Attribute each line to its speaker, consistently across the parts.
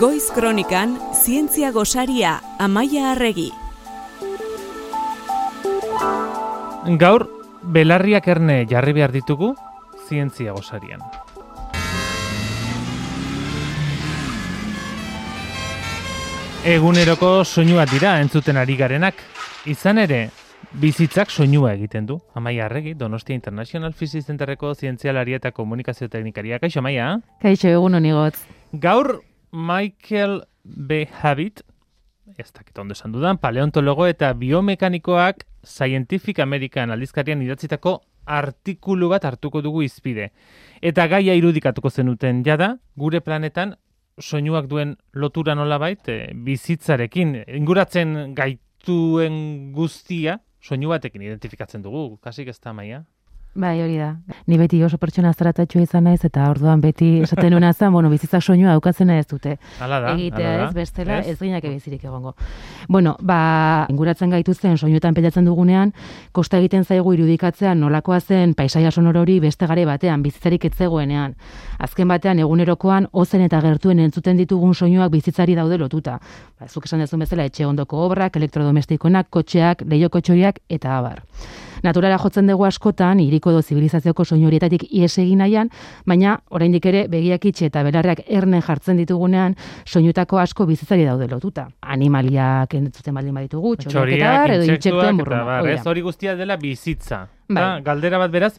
Speaker 1: Goiz Kronikan Zientzia Gosaria Amaia Arregi.
Speaker 2: Gaur belarriak erne jarri behar ditugu Zientzia Gosarian. Eguneroko soinua dira entzuten ari garenak. Izan ere, bizitzak soinua egiten du. Amaia Arregi, Donostia International Physics Centerreko zientzialaria eta komunikazio teknikaria. Kaixo, Amaia?
Speaker 3: Kaixo, egun honigotz.
Speaker 2: Gaur, Michael B. Habit, ez dakit ondo esan dudan, paleontologo eta biomekanikoak Scientific American aldizkarian idatzitako artikulu bat hartuko dugu izpide. Eta gaia irudikatuko zenuten jada, gure planetan soinuak duen lotura nolabait e, bizitzarekin inguratzen gaituen guztia soinu batekin identifikatzen dugu, kasik ez da maia?
Speaker 3: Bai, hori da. Ni beti oso pertsona zaratatxua izan naiz eta orduan beti esaten nuena zen, bueno, bizitzak soinua daukatzen ez dute.
Speaker 2: Hala da,
Speaker 3: Egitea
Speaker 2: hala da.
Speaker 3: ez, bestela
Speaker 2: Ez?
Speaker 3: ez ginak bizirik egongo. Bueno, ba, inguratzen gaituzten soinuetan pelatzen dugunean, kosta egiten zaigu irudikatzea nolakoa zen paisaia sonoro hori beste gare batean, bizitzarik ez zegoenean. Azken batean egunerokoan ozen eta gertuen entzuten ditugun soinuak bizitzari daude lotuta. Ba, zuk esan dezun bezala etxe ondoko obrak, elektrodomestikonak, kotxeak, lehioko txoriak eta abar. Naturala jotzen dugu askotan, hiriko do zibilizazioko soinu horietatik ies egin nahian, baina oraindik ere begiak itxe eta belarreak erne jartzen ditugunean, soinutako asko bizitzari daude lotuta. Animaliak entzuten baldin baditugu, txoriak eta
Speaker 2: Txoriak,
Speaker 3: bar, edo intsektuen
Speaker 2: bar,
Speaker 3: Hori
Speaker 2: ez
Speaker 3: da.
Speaker 2: hori guztia dela bizitza.
Speaker 3: Bai.
Speaker 2: Da, galdera bat beraz,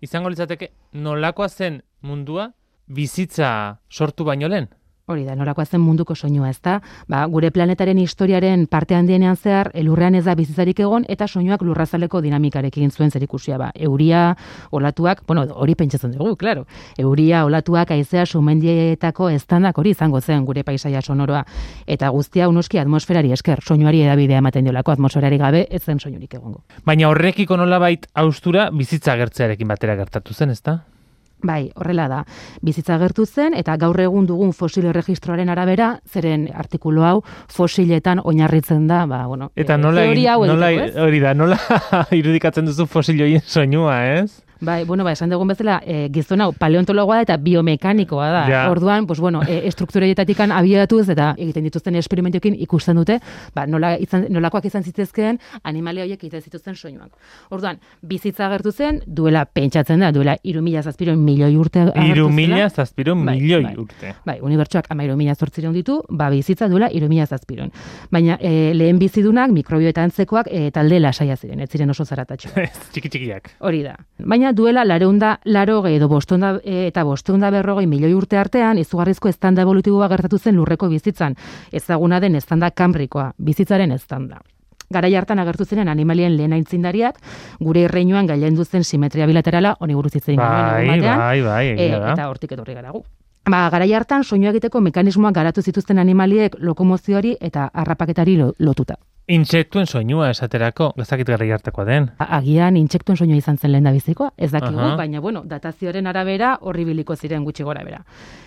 Speaker 2: izango litzateke nolakoa zen mundua bizitza sortu baino lehen?
Speaker 3: Hori da, norakoa zen munduko soinua, ez da? Ba, gure planetaren historiaren parte handienean zehar, elurrean ez da bizitzarik egon, eta soinuak lurrazaleko dinamikarekin zuen zerikusia, ba. Euria, olatuak, bueno, hori pentsatzen dugu, claro. Euria, olatuak, aizea, sumendietako estandak hori izango zen gure paisaia sonoroa. Eta guztia, unoski, atmosferari esker, soinuari edabidea ematen diolako, atmosferari gabe, ez zen soinurik egongo.
Speaker 2: Baina horrekiko nolabait austura bizitza gertzearekin batera gertatu zen, ezta?
Speaker 3: Bai, horrela da. Bizitza gertu zen eta gaur egun dugun fosil erregistroaren arabera, zeren artikulu hau fosiletan oinarritzen da, ba, bueno,
Speaker 2: Eta
Speaker 3: eh,
Speaker 2: nola,
Speaker 3: hau
Speaker 2: nola hori da, nola irudikatzen duzu fosilioien soinua, ez?
Speaker 3: Bai, bueno, ba, esan dugun bezala, e, gizon hau paleontologoa da eta biomekanikoa da.
Speaker 2: Ja.
Speaker 3: Orduan, pues bueno, e, estrukturaietatik abiatuz eta egiten dituzten esperimentoekin ikusten dute, ba, nola izan, nolakoak izan zitezkeen animalia horiek egiten zituzten soinuak. Orduan, bizitza agertu zen, duela pentsatzen da, duela iru mila zazpiron milioi urte agertu zela.
Speaker 2: mila zazpiron
Speaker 3: Bai,
Speaker 2: milioi
Speaker 3: bai.
Speaker 2: urte.
Speaker 3: Bai, amairu mila zortzireun ditu, ba, bizitza duela iru mila zazpiron. Baina e, lehen bizidunak, mikrobio eta antzekoak e, talde lasaia ziren, ez ziren oso zaratatxo.
Speaker 2: Txiki txikiak.
Speaker 3: Hori da. Baina duela lareunda laro edo bostonda eta bostonda berrogei milioi urte artean izugarrizko estanda evolutiboa gertatu zen lurreko bizitzan. Ezaguna den estanda kambrikoa, bizitzaren estanda. Garai hartan agertu ziren animalien lehen aintzindariak, gure irreinuan gailendu zen simetria bilaterala, honi buruz hitz egin
Speaker 2: Bai,
Speaker 3: batean,
Speaker 2: bai, bai,
Speaker 3: e, eta hortik etorri gara gu. Ba, garai hartan soinu egiteko mekanismoak garatu zituzten animaliek lokomozioari eta harrapaketari lo- lotuta.
Speaker 2: Intsektuen soinua esaterako, gazakit garri hartakoa den.
Speaker 3: A- Agian intsektuen soinua izan zen lehen da bizikoa, ez dakigu,
Speaker 2: Aha.
Speaker 3: baina bueno, datazioaren arabera horri biliko ziren gutxi gora bera.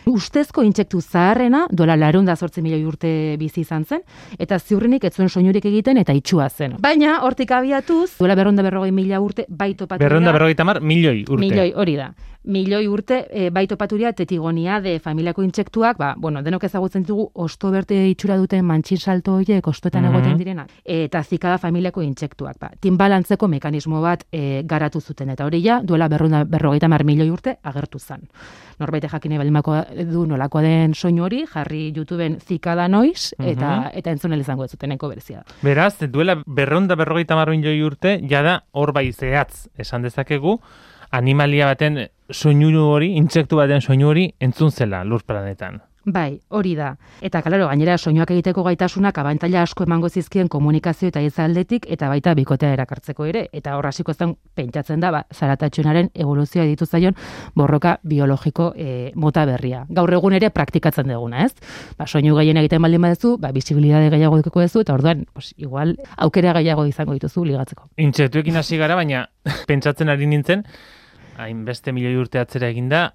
Speaker 3: Ustezko intsektu zaharrena, dola larun da milioi urte bizi izan zen, eta ziurrenik ez zuen soinurik egiten eta itxua zen. Baina, hortik abiatuz, duela berronda berrogei mila urte, bai topatu
Speaker 2: Berrenda
Speaker 3: dira-
Speaker 2: berrogeita mar, milioi urte.
Speaker 3: Milioi, hori da. Milioi urte e, bai topaturia tetigonia de familiako intsektuak, ba, bueno, denok ezagutzen dugu osto berte itxura duten mantxin salto horiek ostoetan
Speaker 2: Mhm.
Speaker 3: egoten direnak. Eta zikada familiako intsektuak, ba, tinbalantzeko mekanismo bat e, garatu zuten, eta hori ja, duela berrunda, berrogeita mar milioi urte agertu zen. Norbait jakine balimako du nolakoa den soinu hori, jarri YouTubeen zikada noiz, eta,
Speaker 2: Mhm.
Speaker 3: eta entzun izango ez zuteneko berezia.
Speaker 2: Beraz, duela berronda berrogeita mar milioi urte, jada hor bai zehatz esan dezakegu, animalia baten soinu hori, intsektu baten soinu hori entzun zela lur planetan.
Speaker 3: Bai, hori da. Eta, kalaro, gainera, soinuak egiteko gaitasunak abantaila asko emango zizkien komunikazio eta aldetik eta baita bikotea erakartzeko ere. Eta hor hasiko zen pentsatzen da, ba, zaratatxunaren evoluzioa ditu zaion borroka biologiko e, mota berria. Gaur egun ere praktikatzen duguna, ez? Ba, soinu gehien egiten baldin badezu, ba, bisibilidade gehiago dukeko duzu, eta orduan, pues, igual, aukera gehiago izango dituzu ligatzeko.
Speaker 2: Intsektuekin hasi gara, baina pentsatzen ari nintzen, hainbeste milioi urte atzera eginda,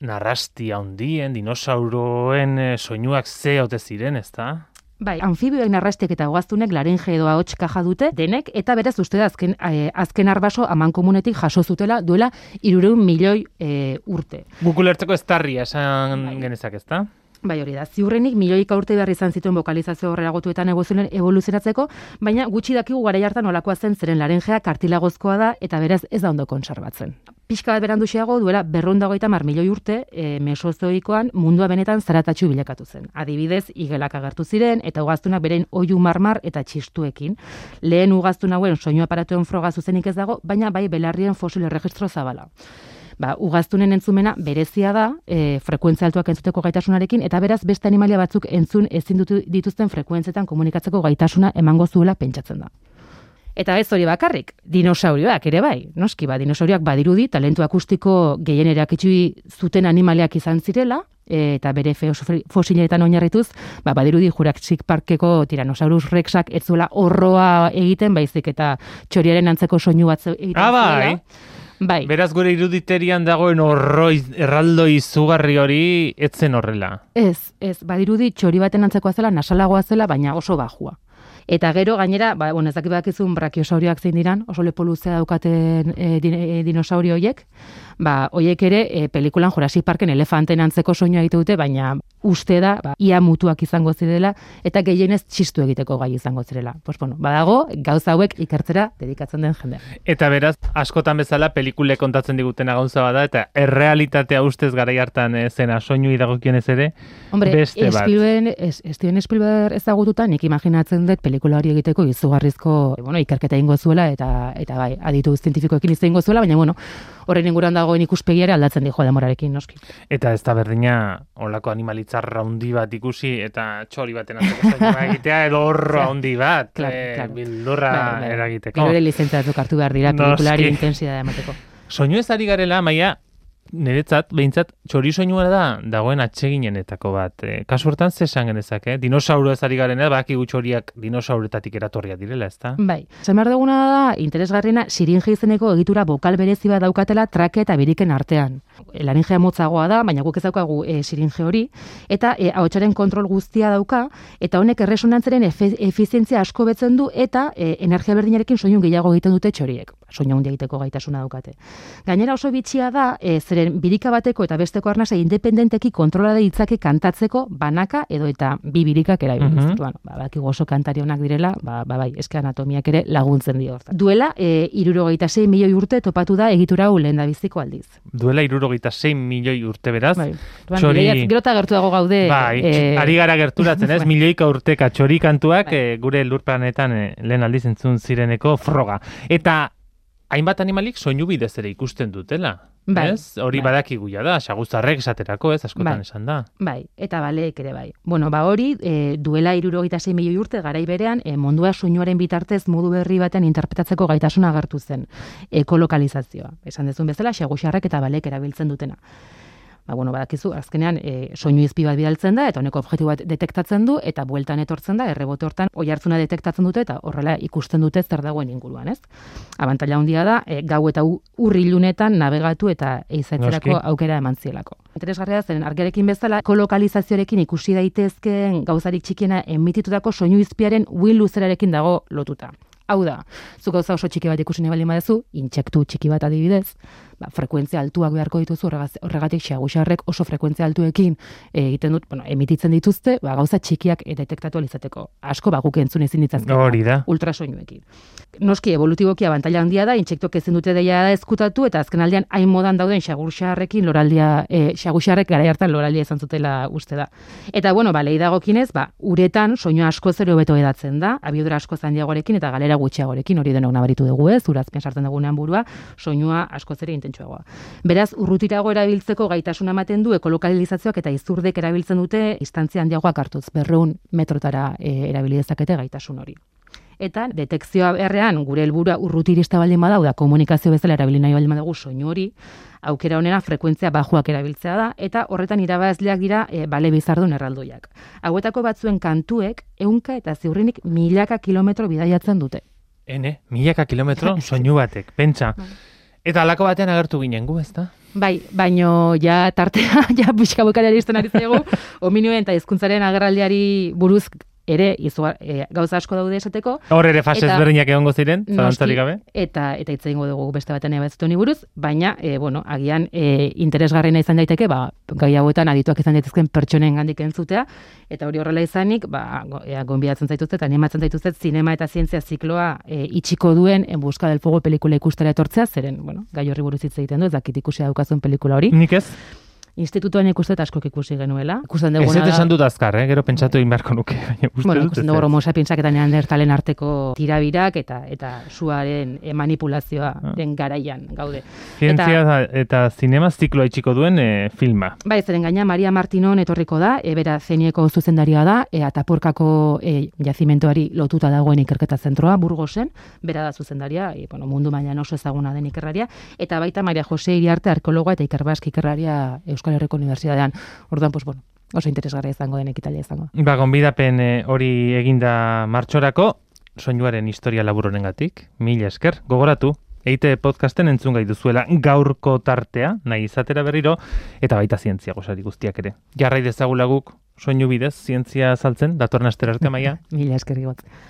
Speaker 2: narrasti handien, dinosauroen eh, soinuak ze ote ziren, ezta?
Speaker 3: Bai, anfibioek narrastiek eta ogaztunek laringe edo ahots kaja dute denek eta berez uste da azken, eh, azken arbaso aman komunetik jaso zutela duela irureun milioi eh, urte.
Speaker 2: Guk ulertzeko ez tarria esan
Speaker 3: Bai.
Speaker 2: genezak, ezta?
Speaker 3: Bai hori da, ziurrenik milioika urte behar izan zituen bokalizazio horrelagotuetan egozioen evoluzionatzeko, baina gutxi dakigu gara hartan olakoa zen zeren larengea kartilagozkoa da eta berez ez da ondo konserbatzen. Pixka bat berandu duela berrondagoita mar milioi urte e, mesozoikoan mundua benetan zaratatxu bilekatu zen. Adibidez, igelak agertu ziren eta ugaztunak beren oiu marmar eta txistuekin. Lehen ugaztun hauen soinu aparatuen froga zuzenik ez dago, baina bai belarrien fosil erregistro zabala ba, ugaztunen entzumena berezia da, e, frekuentzia altuak entzuteko gaitasunarekin, eta beraz beste animalia batzuk entzun ezin dituzten frekuentzetan komunikatzeko gaitasuna emango zuela pentsatzen da. Eta ez hori bakarrik, dinosaurioak ere bai, noski ba, dinosaurioak badirudi, talentu akustiko gehien itxui zuten animaliak izan zirela, eta bere fosileetan oinarrituz, ba, badirudi Jurassic Parkeko Tyrannosaurus Rexak ez zuela horroa egiten, baizik eta txoriaren antzeko soinu bat egiten
Speaker 2: ah, bai.
Speaker 3: Bai.
Speaker 2: Beraz gure iruditerian dagoen horroi erraldo izugarri hori etzen horrela.
Speaker 3: Ez, ez, badirudi txori baten antzekoa zela, nasalagoa zela, baina oso bajua. Eta gero gainera, ba, bueno, ez dakit bakizun brakiosaurioak zein diran, oso lepo luzea daukaten e, dinosaurio horiek, ba, hoiek ere e, pelikulan Jurassic Parken elefanten antzeko soinua egite dute, baina uste da, ba, ia mutuak izango zirela, eta gehienez txistu egiteko gai izango zirela. Pues, bueno, badago, gauza hauek ikertzera dedikatzen den jendea.
Speaker 2: Eta beraz, askotan bezala pelikule kontatzen digutena gauza bada, eta errealitatea ustez gara hartan e, zena soinu idagokionez ere,
Speaker 3: Hombre,
Speaker 2: beste bat.
Speaker 3: Spielberg, es, Steven Spielberg ezagututa, nik imaginatzen dut pelikula hori egiteko izugarrizko, bueno, ikerketa ingo zuela, eta, eta bai, aditu zientifikoekin izango zuela, baina, bueno, horren inguruan dagoen ikuspegiare aldatzen dijo demorarekin, noski.
Speaker 2: Eta ez da berdina, olako animalitzar raundi bat ikusi, eta txori baten atzeko egitea, edo horro handi bat,
Speaker 3: claro, eh, claro.
Speaker 2: bildurra eragiteko.
Speaker 3: Gero ere lizentzatu hartu behar dira, pelikulari intensidade emateko.
Speaker 2: Soinu ez ari garela, maia, niretzat, behintzat, txori soinua da, dagoen atseginenetako bat. E, kasu hortan, ze esan genezak, eh? Dinosauro ez ari garen, baki gutxoriak dinosauretatik eratorria direla, ez da?
Speaker 3: Bai. Zemar duguna da, interesgarriena, siringe izeneko egitura bokal berezi bat daukatela trake eta biriken artean. Laringea motzagoa da, baina guk ez daukagu e, siringe hori, eta e, ahotsaren kontrol guztia dauka, eta honek erresonantzaren efizientzia asko betzen du, eta e, energia berdinarekin soinu gehiago egiten dute txoriek. Soinu handia egiteko gaitasuna daukate. Gainera oso bitxia da, e, zeren birika bateko eta besteko arnasa independenteki kontrola ditzake kantatzeko banaka edo eta bi birikak erabiliz. Mm -hmm. bueno, ba, oso kantari onak direla, ba, ba bai, eske anatomiak ere laguntzen dio. Duela, e, irurogeita milioi urte topatu da egitura hau lehen da biziko aldiz.
Speaker 2: Duela irurogeita sei milioi urte beraz.
Speaker 3: Bai. Txori... Gerota gertu dago gaude.
Speaker 2: Bai, e... ari gara gerturatzen ez, milioika urteka txori kantuak bai. e, gure lur planetan e, lehen aldiz entzun zireneko froga. Eta hainbat animalik soinu bidez ere ikusten dutela. Bai, ez? Hori bai. badakigu ja da, saguzarrek esaterako, ez, askotan bai, esan da.
Speaker 3: Bai, eta baleek ere bai. Bueno, ba hori, e, duela irurogeita zei milioi urte, garai berean, e, mundua soinuaren bitartez modu berri baten interpretatzeko gaitasuna agertu zen, ekolokalizazioa. Esan dezun bezala, saguzarrek eta baleek erabiltzen dutena ba, bueno, badakizu, azkenean e, soinu izpi bat bidaltzen da, eta honeko objektu bat detektatzen du, eta bueltan etortzen da, errebote hortan, oi hartzuna detektatzen dute, eta horrela ikusten dute zer dagoen inguruan, ez? Abantala handia da, e, gau eta urrilunetan nabegatu eta eizatzerako aukera eman zielako. Interesgarria zen, argerekin bezala, kolokalizazioarekin ikusi daitezkeen gauzarik txikiena emititutako soinu izpiaren win luzerarekin dago lotuta. Hau da, zu gauza oso txiki bat ikusi nahi badezu, intsektu txiki bat adibidez, ba, frekuentzia altuak beharko dituzu horregatik xaguxarrek oso frekuentzia altuekin eh, egiten dut, bueno, emititzen dituzte, ba, gauza txikiak detektatu alizateko. Asko ba, guk entzun ezin ditzazken.
Speaker 2: Hori da.
Speaker 3: Ultrasoinuekin. Noski, evolutiboki abantaila handia da, intsektuak ezin dute deia da ezkutatu, eta azken aldean hain modan dauden xaguxarrekin loraldia, e, xaguxarrek gara hartan loraldia izan zutela uste da. Eta, bueno, ba, dagokinez, ba, uretan soinu asko zero beto edatzen da, abiodura asko zandiagorekin eta galera gutxiagorekin, hori denok nabaritu dugu ez, urazpen sartzen dugunean burua, soinua asko zere garrantzitsuagoa. Beraz, urrutirago erabiltzeko gaitasuna ematen du ekolokalizazioak eta izurdek erabiltzen dute instantzia handiagoak hartuz, berreun metrotara e, erabili dezakete gaitasun hori. Eta detekzioa beharrean gure helburua urrutirista baldin badau da komunikazio bezala erabili nahi baldin badagu soinu hori, aukera honena frekuentzia bajuak erabiltzea da eta horretan irabazleak dira e, bale bizardun erraldoiak. Hauetako batzuen kantuek ehunka eta ziurrinik milaka kilometro bidaiatzen dute.
Speaker 2: Ene, milaka kilometro soinu batek, pentsa. Eta alako batean agertu ginen gu, ezta?
Speaker 3: Bai, baino ja tartea, ja buska bukari ari zego, ominuen eta hizkuntzaren agerraldiari buruz ere izua, e, gauza asko daude esateko.
Speaker 2: Hor ere fase ezberdinak egongo ziren, zalantzarik gabe.
Speaker 3: Eta eta hitz egingo dugu beste baten ere honi buruz, baina e, bueno, agian e, interesgarriena izan daiteke, ba, gai hauetan adituak izan daitezken pertsonen gandik entzutea, eta hori horrela izanik, ba, go- ea, gonbidatzen zaituzte eta animatzen zaituzte zinema eta zientzia zikloa e, itxiko duen En busca del fuego pelikula ikustera etortzea, zeren, bueno, gai horri buruz hitz egiten du, ez dakit ikusi daukazun pelikula hori.
Speaker 2: Nik ez,
Speaker 3: Institutuan ikuste eta askok ikusi genuela. Ikusten
Speaker 2: ez dut
Speaker 3: da-
Speaker 2: esan dut azkar, eh? gero pentsatu egin beharko nuke. baina
Speaker 3: Bueno, ikusten
Speaker 2: ez
Speaker 3: dugu
Speaker 2: dela.
Speaker 3: homo sapiensak eta neandertalen arteko tirabirak eta eta suaren e,
Speaker 2: Ah.
Speaker 3: manipulazioaren garaian gaude.
Speaker 2: Zientzia eta, eta zinema zikloa itxiko duen eh, filma.
Speaker 3: Bai, zeren gaina Maria Martinon etorriko da, e, bera zenieko zuzendaria da, e, Atapurkako e, jazimentoari lotuta dagoen ikerketa zentroa, Burgosen, bera da zuzendaria, e, bueno, mundu mailan oso ezaguna den ikerraria, eta baita Maria Jose Iriarte arkeologoa eta ikerbask ikerraria Euskal Herriko Unibertsitatean. Orduan, pues, bueno, oso interesgarria izango den ekitalia izango.
Speaker 2: Ba, gonbidapen eh, hori eginda martxorako, soinuaren historia labur honengatik, mila esker, gogoratu, eite podcasten entzun gai duzuela gaurko tartea, nahi izatera berriro, eta baita zientzia gozari guztiak ere. Jarrai dezagula guk, soinu bidez, zientzia saltzen, datorren astera arte maia.
Speaker 3: Mila esker.